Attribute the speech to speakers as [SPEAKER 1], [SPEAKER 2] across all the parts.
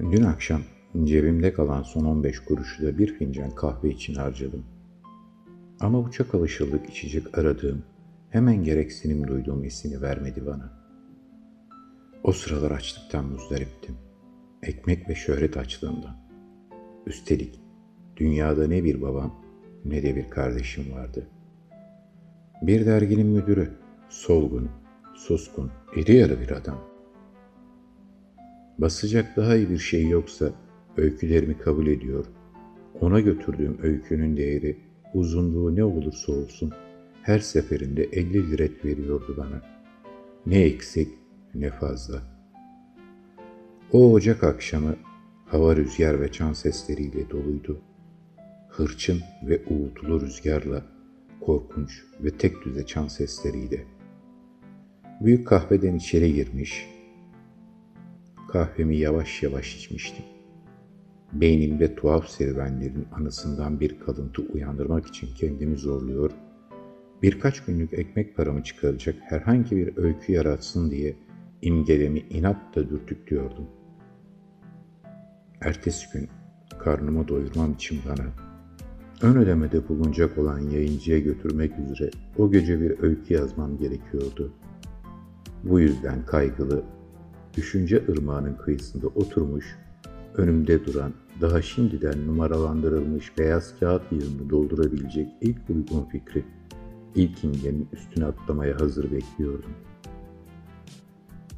[SPEAKER 1] Dün akşam cebimde kalan son 15 kuruşu da bir fincan kahve için harcadım. Ama bu çok alışıldık içecek aradığım, hemen gereksinim duyduğum esini vermedi bana. O sıralar açlıktan muzdariptim. Ekmek ve şöhret açlığından. Üstelik dünyada ne bir babam ne de bir kardeşim vardı. Bir derginin müdürü, solgun, suskun, iri yarı bir adam. Basacak daha iyi bir şey yoksa öykülerimi kabul ediyor. Ona götürdüğüm öykünün değeri, uzunluğu ne olursa olsun her seferinde 50 liret veriyordu bana. Ne eksik ne fazla. O ocak akşamı hava rüzgar ve çan sesleriyle doluydu. Hırçın ve uğultulu rüzgarla, korkunç ve tek düze çan sesleriyle. Büyük kahveden içeri girmiş, kahvemi yavaş yavaş içmiştim. Beynimde tuhaf serüvenlerin anısından bir kalıntı uyandırmak için kendimi zorluyor, birkaç günlük ekmek paramı çıkaracak herhangi bir öykü yaratsın diye imgelemi inatla dürtüklüyordum. Ertesi gün karnımı doyurmam için bana ön ödemede bulunacak olan yayıncıya götürmek üzere o gece bir öykü yazmam gerekiyordu. Bu yüzden kaygılı, düşünce ırmağının kıyısında oturmuş, önümde duran, daha şimdiden numaralandırılmış beyaz kağıt yığını doldurabilecek ilk uygun fikri, ilk imgenin üstüne atlamaya hazır bekliyordum.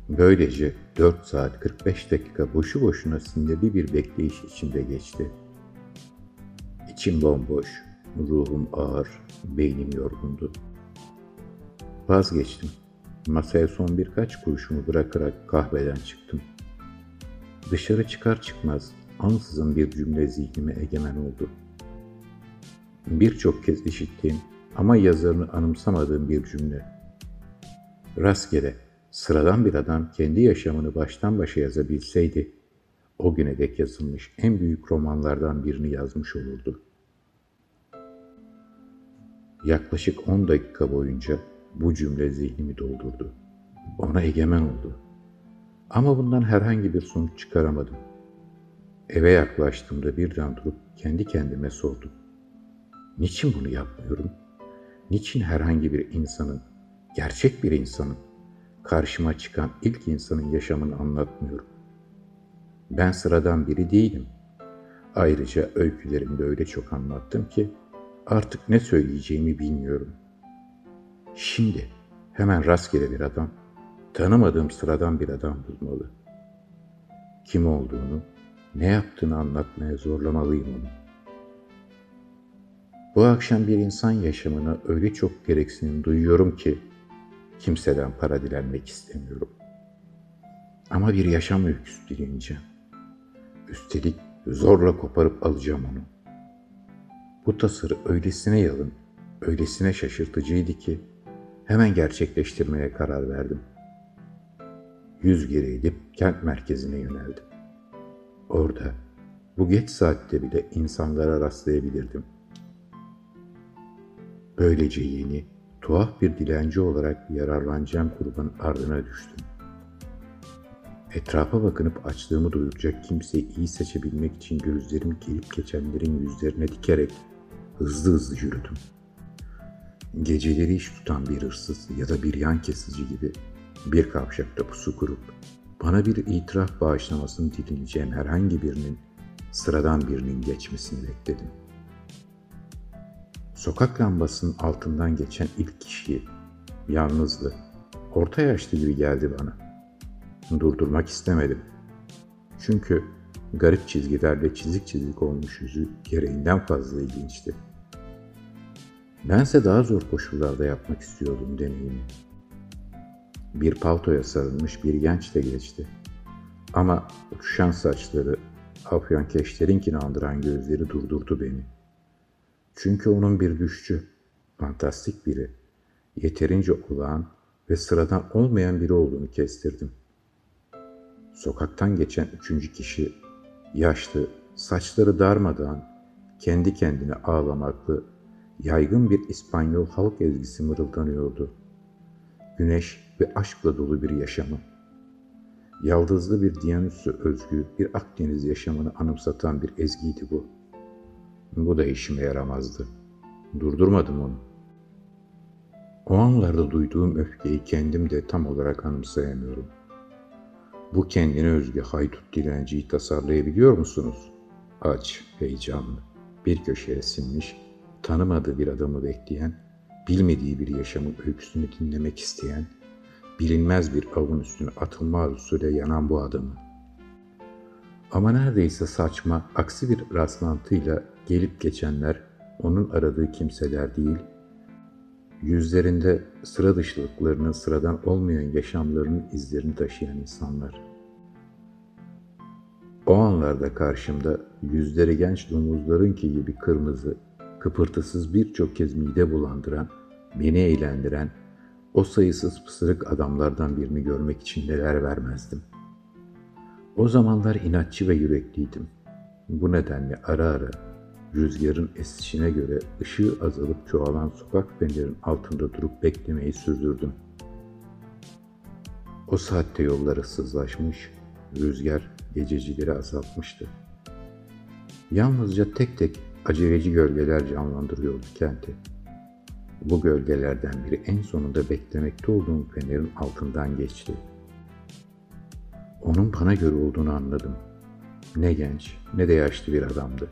[SPEAKER 1] Böylece 4 saat 45 dakika boşu boşuna sinirli bir bekleyiş içinde geçti. İçim bomboş, ruhum ağır, beynim yorgundu. Vazgeçtim. Masaya son birkaç kuruşumu bırakarak kahveden çıktım. Dışarı çıkar çıkmaz ansızın bir cümle zihnime egemen oldu. Birçok kez işittiğim ama yazarını anımsamadığım bir cümle. Rastgele, sıradan bir adam kendi yaşamını baştan başa yazabilseydi, o güne dek yazılmış en büyük romanlardan birini yazmış olurdu. Yaklaşık 10 dakika boyunca bu cümle zihnimi doldurdu. Ona egemen oldu. Ama bundan herhangi bir sonuç çıkaramadım. Eve yaklaştığımda birden durup kendi kendime sordum. Niçin bunu yapmıyorum? Niçin herhangi bir insanın, gerçek bir insanın, karşıma çıkan ilk insanın yaşamını anlatmıyorum? Ben sıradan biri değilim. Ayrıca öykülerimde öyle çok anlattım ki artık ne söyleyeceğimi bilmiyorum. Şimdi hemen rastgele bir adam, tanımadığım sıradan bir adam bulmalı. Kim olduğunu, ne yaptığını anlatmaya zorlamalıyım onu. Bu akşam bir insan yaşamına öyle çok gereksinim duyuyorum ki kimseden para dilenmek istemiyorum. Ama bir yaşam öyküsü dileyeceğim. Üstelik zorla koparıp alacağım onu. Bu tasarı öylesine yalın, öylesine şaşırtıcıydı ki hemen gerçekleştirmeye karar verdim. Yüz geri edip kent merkezine yöneldim. Orada bu geç saatte bile insanlara rastlayabilirdim. Böylece yeni, tuhaf bir dilenci olarak yararlanacağım kurbanın ardına düştüm. Etrafa bakınıp açlığımı doyuracak kimseyi iyi seçebilmek için gözlerimi gelip geçenlerin yüzlerine dikerek hızlı hızlı yürüdüm. Geceleri iş tutan bir hırsız ya da bir yan kesici gibi bir kavşakta pusu kurup bana bir itiraf bağışlamasını dileneceğim herhangi birinin sıradan birinin geçmesini bekledim. Sokak lambasının altından geçen ilk kişi yalnızdı. Orta yaşlı gibi geldi bana. Durdurmak istemedim. Çünkü garip çizgilerle çizik çizik olmuş yüzü gereğinden fazla ilginçti. Bense daha zor koşullarda yapmak istiyordum deneyimi. Bir paltoya sarılmış bir genç de geçti. Ama uçuşan saçları, afyon keşlerinkini andıran gözleri durdurdu beni. Çünkü onun bir düşçü, fantastik biri, yeterince olağan ve sıradan olmayan biri olduğunu kestirdim. Sokaktan geçen üçüncü kişi, yaşlı, saçları darmadan, kendi kendine ağlamaklı, yaygın bir İspanyol halk ezgisi mırıldanıyordu. Güneş ve aşkla dolu bir yaşamı. Yaldızlı bir Diyanüs'ü özgü bir Akdeniz yaşamını anımsatan bir ezgiydi bu. Bu da işime yaramazdı. Durdurmadım onu. O anlarda duyduğum öfkeyi kendim de tam olarak anımsayamıyorum. Bu kendine özgü haydut dilenciyi tasarlayabiliyor musunuz? Aç, heyecanlı, bir köşeye sinmiş, tanımadığı bir adamı bekleyen, bilmediği bir yaşamın öyküsünü dinlemek isteyen, bilinmez bir avın üstüne atılma arzusuyla yanan bu adamı. Ama neredeyse saçma, aksi bir rastlantıyla gelip geçenler onun aradığı kimseler değil, yüzlerinde sıra dışılıklarının sıradan olmayan yaşamlarının izlerini taşıyan insanlar. O anlarda karşımda yüzleri genç domuzlarınki gibi kırmızı, kıpırtısız birçok kez mide bulandıran, beni eğlendiren, o sayısız pısırık adamlardan birini görmek için neler vermezdim. O zamanlar inatçı ve yürekliydim. Bu nedenle ara ara rüzgarın esişine göre ışığı azalıp çoğalan sokak fenerin altında durup beklemeyi sürdürdüm. O saatte yollar ıssızlaşmış, rüzgar gececileri azaltmıştı. Yalnızca tek tek aceleci gölgeler canlandırıyordu kenti. Bu gölgelerden biri en sonunda beklemekte olduğum fenerin altından geçti. Onun bana göre olduğunu anladım. Ne genç ne de yaşlı bir adamdı.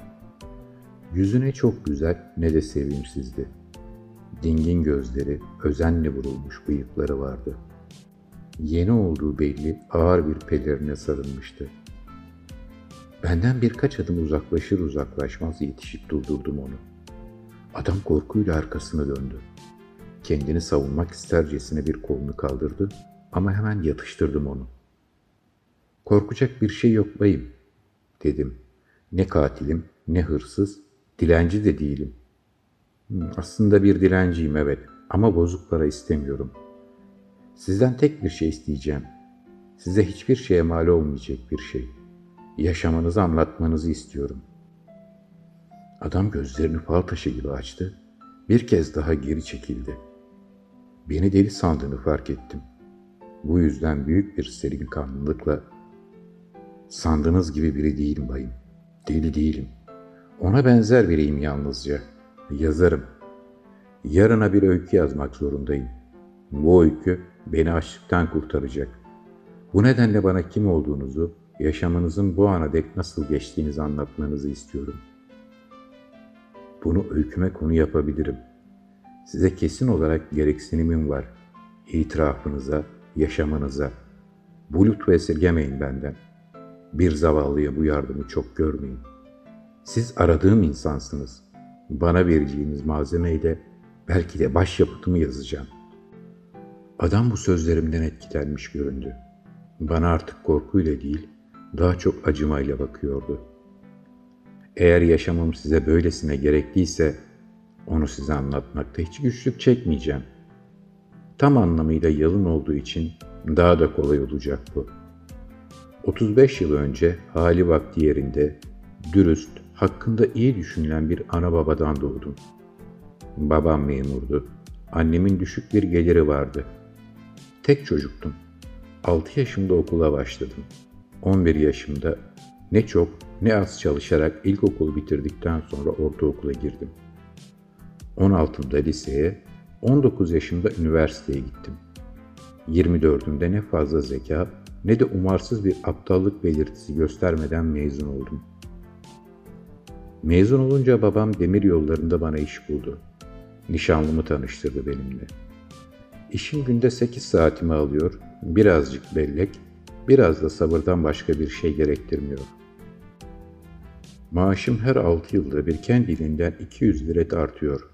[SPEAKER 1] Yüzüne çok güzel ne de sevimsizdi. Dingin gözleri, özenle vurulmuş bıyıkları vardı. Yeni olduğu belli ağır bir pelerine sarılmıştı. Benden birkaç adım uzaklaşır uzaklaşmaz yetişip durdurdum onu. Adam korkuyla arkasını döndü. Kendini savunmak istercesine bir kolunu kaldırdı ama hemen yatıştırdım onu. Korkacak bir şey yok bayım, dedim. Ne katilim, ne hırsız, dilenci de değilim. Hmm, aslında bir dilenciyim evet ama bozuk para istemiyorum. Sizden tek bir şey isteyeceğim. Size hiçbir şeye mal olmayacak bir şey. Yaşamanızı anlatmanızı istiyorum. Adam gözlerini fal taşı gibi açtı. Bir kez daha geri çekildi. Beni deli sandığını fark ettim. Bu yüzden büyük bir serin kanlılıkla Sandığınız gibi biri değilim bayım. Deli değilim. Ona benzer biriyim yalnızca. Yazarım. Yarına bir öykü yazmak zorundayım. Bu öykü beni açlıktan kurtaracak. Bu nedenle bana kim olduğunuzu, yaşamınızın bu ana dek nasıl geçtiğinizi anlatmanızı istiyorum. Bunu öyküme konu yapabilirim. Size kesin olarak gereksinimim var. İtirafınıza, yaşamınıza. Bu lütfu esirgemeyin benden. Bir zavallıya bu yardımı çok görmeyin. Siz aradığım insansınız. Bana vereceğiniz malzemeyle belki de başyapıtımı yazacağım. Adam bu sözlerimden etkilenmiş göründü. Bana artık korkuyla değil, daha çok acımayla bakıyordu. Eğer yaşamım size böylesine gerekliyse, onu size anlatmakta hiç güçlük çekmeyeceğim. Tam anlamıyla yalın olduğu için daha da kolay olacak bu. 35 yıl önce hali vakti yerinde, dürüst, hakkında iyi düşünülen bir ana babadan doğdum. Babam memurdu. Annemin düşük bir geliri vardı. Tek çocuktum. 6 yaşımda okula başladım. 11 yaşımda ne çok ne az çalışarak ilkokulu bitirdikten sonra ortaokula girdim. 16'mda liseye, 19 yaşımda üniversiteye gittim. 24'ümde ne fazla zeka ne de umarsız bir aptallık belirtisi göstermeden mezun oldum. Mezun olunca babam demir yollarında bana iş buldu. Nişanlımı tanıştırdı benimle. İşim günde 8 saatimi alıyor, birazcık bellek, biraz da sabırdan başka bir şey gerektirmiyor. Maaşım her 6 yılda bir kendiliğinden 200 lira artıyor.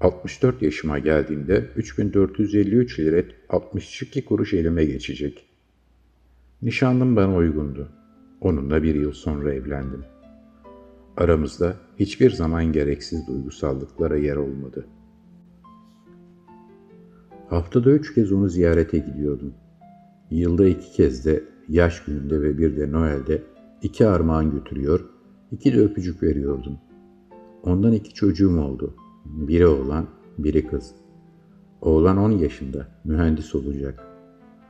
[SPEAKER 1] 64 yaşıma geldiğimde 3453 lira 62 kuruş elime geçecek. Nişanlım bana uygundu. Onunla bir yıl sonra evlendim. Aramızda hiçbir zaman gereksiz duygusallıklara yer olmadı. Haftada üç kez onu ziyarete gidiyordum. Yılda iki kez de yaş gününde ve bir de Noel'de iki armağan götürüyor, iki de öpücük veriyordum. Ondan iki çocuğum oldu. Biri oğlan, biri kız. Oğlan 10 yaşında, mühendis olacak.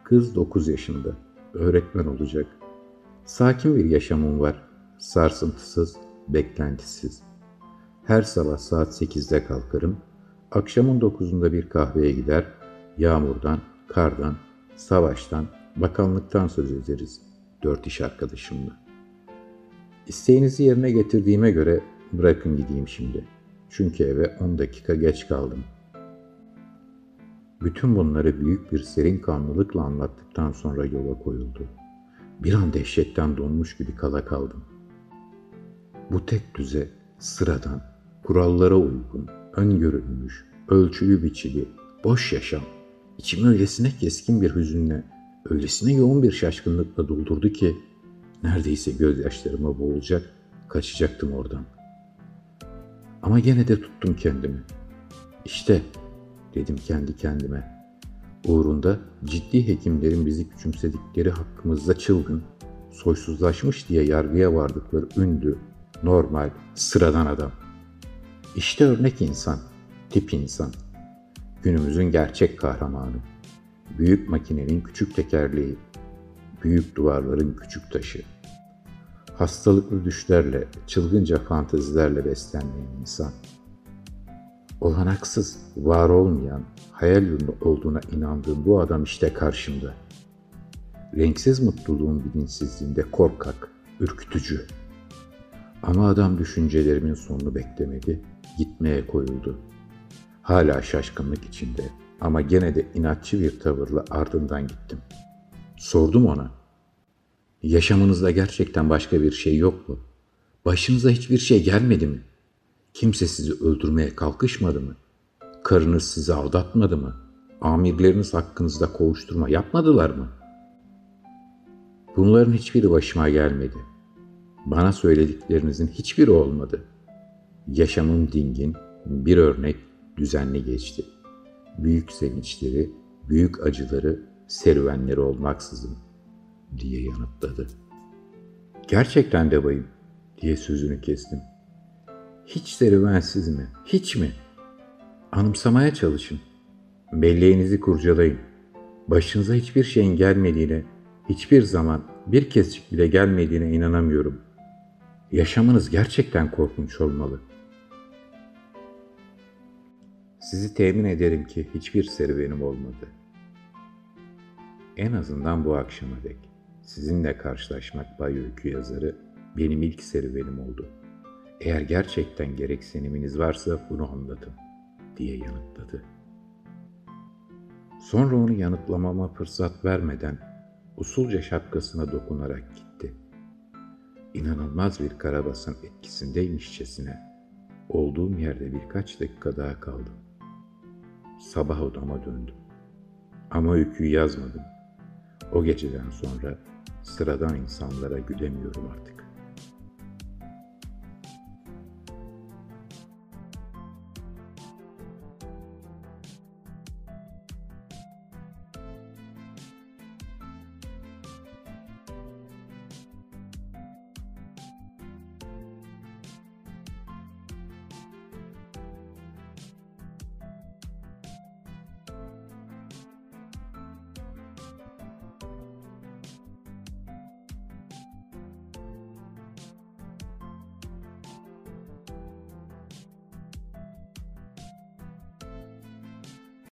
[SPEAKER 1] Kız 9 yaşında. öğretmen olacak. Sakin bir yaşamım var. Sarsıntısız, beklentisiz. Her sabah saat 8'de kalkarım. Akşamın 9'unda bir kahveye gider. Yağmurdan, kardan, savaştan, bakanlıktan söz ederiz. Dört iş arkadaşımla. İsteğinizi yerine getirdiğime göre bırakın gideyim şimdi. Çünkü eve 10 dakika geç kaldım. Bütün bunları büyük bir serin kanlılıkla anlattıktan sonra yola koyuldu. Bir an dehşetten donmuş gibi kala kaldım. Bu tek düze, sıradan, kurallara uygun, öngörülmüş, ölçülü biçili, boş yaşam, içimi öylesine keskin bir hüzünle, öylesine yoğun bir şaşkınlıkla doldurdu ki, neredeyse gözyaşlarıma boğulacak, kaçacaktım oradan. Ama gene de tuttum kendimi. İşte dedim kendi kendime. Uğrunda ciddi hekimlerin bizi küçümsedikleri hakkımızda çılgın, soysuzlaşmış diye yargıya vardıkları ündü, normal, sıradan adam. İşte örnek insan, tip insan. Günümüzün gerçek kahramanı. Büyük makinenin küçük tekerleği, büyük duvarların küçük taşı. Hastalıklı düşlerle, çılgınca fantezilerle beslenmeyen insan. Olanaksız, var olmayan, hayal ürünü olduğuna inandığım bu adam işte karşımda. Renksiz mutluluğun bilinçsizliğinde korkak, ürkütücü. Ama adam düşüncelerimin sonunu beklemedi, gitmeye koyuldu. Hala şaşkınlık içinde ama gene de inatçı bir tavırla ardından gittim. Sordum ona. Yaşamınızda gerçekten başka bir şey yok mu? Başınıza hiçbir şey gelmedi mi? Kimse sizi öldürmeye kalkışmadı mı? Karınız sizi aldatmadı mı? Amirleriniz hakkınızda kovuşturma yapmadılar mı? Bunların hiçbiri başıma gelmedi. Bana söylediklerinizin hiçbiri olmadı. Yaşamım dingin, bir örnek düzenli geçti. Büyük sevinçleri, büyük acıları, serüvenleri olmaksızın diye yanıtladı. Gerçekten de bayım diye sözünü kestim. Hiç serüvensiz mi? Hiç mi? Anımsamaya çalışın. Belleğinizi kurcalayın. Başınıza hiçbir şeyin gelmediğine, hiçbir zaman bir kesicik bile gelmediğine inanamıyorum. Yaşamınız gerçekten korkunç olmalı. Sizi temin ederim ki hiçbir serüvenim olmadı. En azından bu akşama dek sizinle karşılaşmak Bay Öykü yazarı benim ilk serüvenim oldu. Eğer gerçekten gereksiniminiz varsa bunu anlatın diye yanıtladı. Sonra onu yanıtlamama fırsat vermeden usulca şapkasına dokunarak gitti. İnanılmaz bir karabasan etkisindeymişçesine olduğum yerde birkaç dakika daha kaldım. Sabah odama döndüm. Ama öyküyü yazmadım. O geceden sonra sıradan insanlara gülemiyorum artık.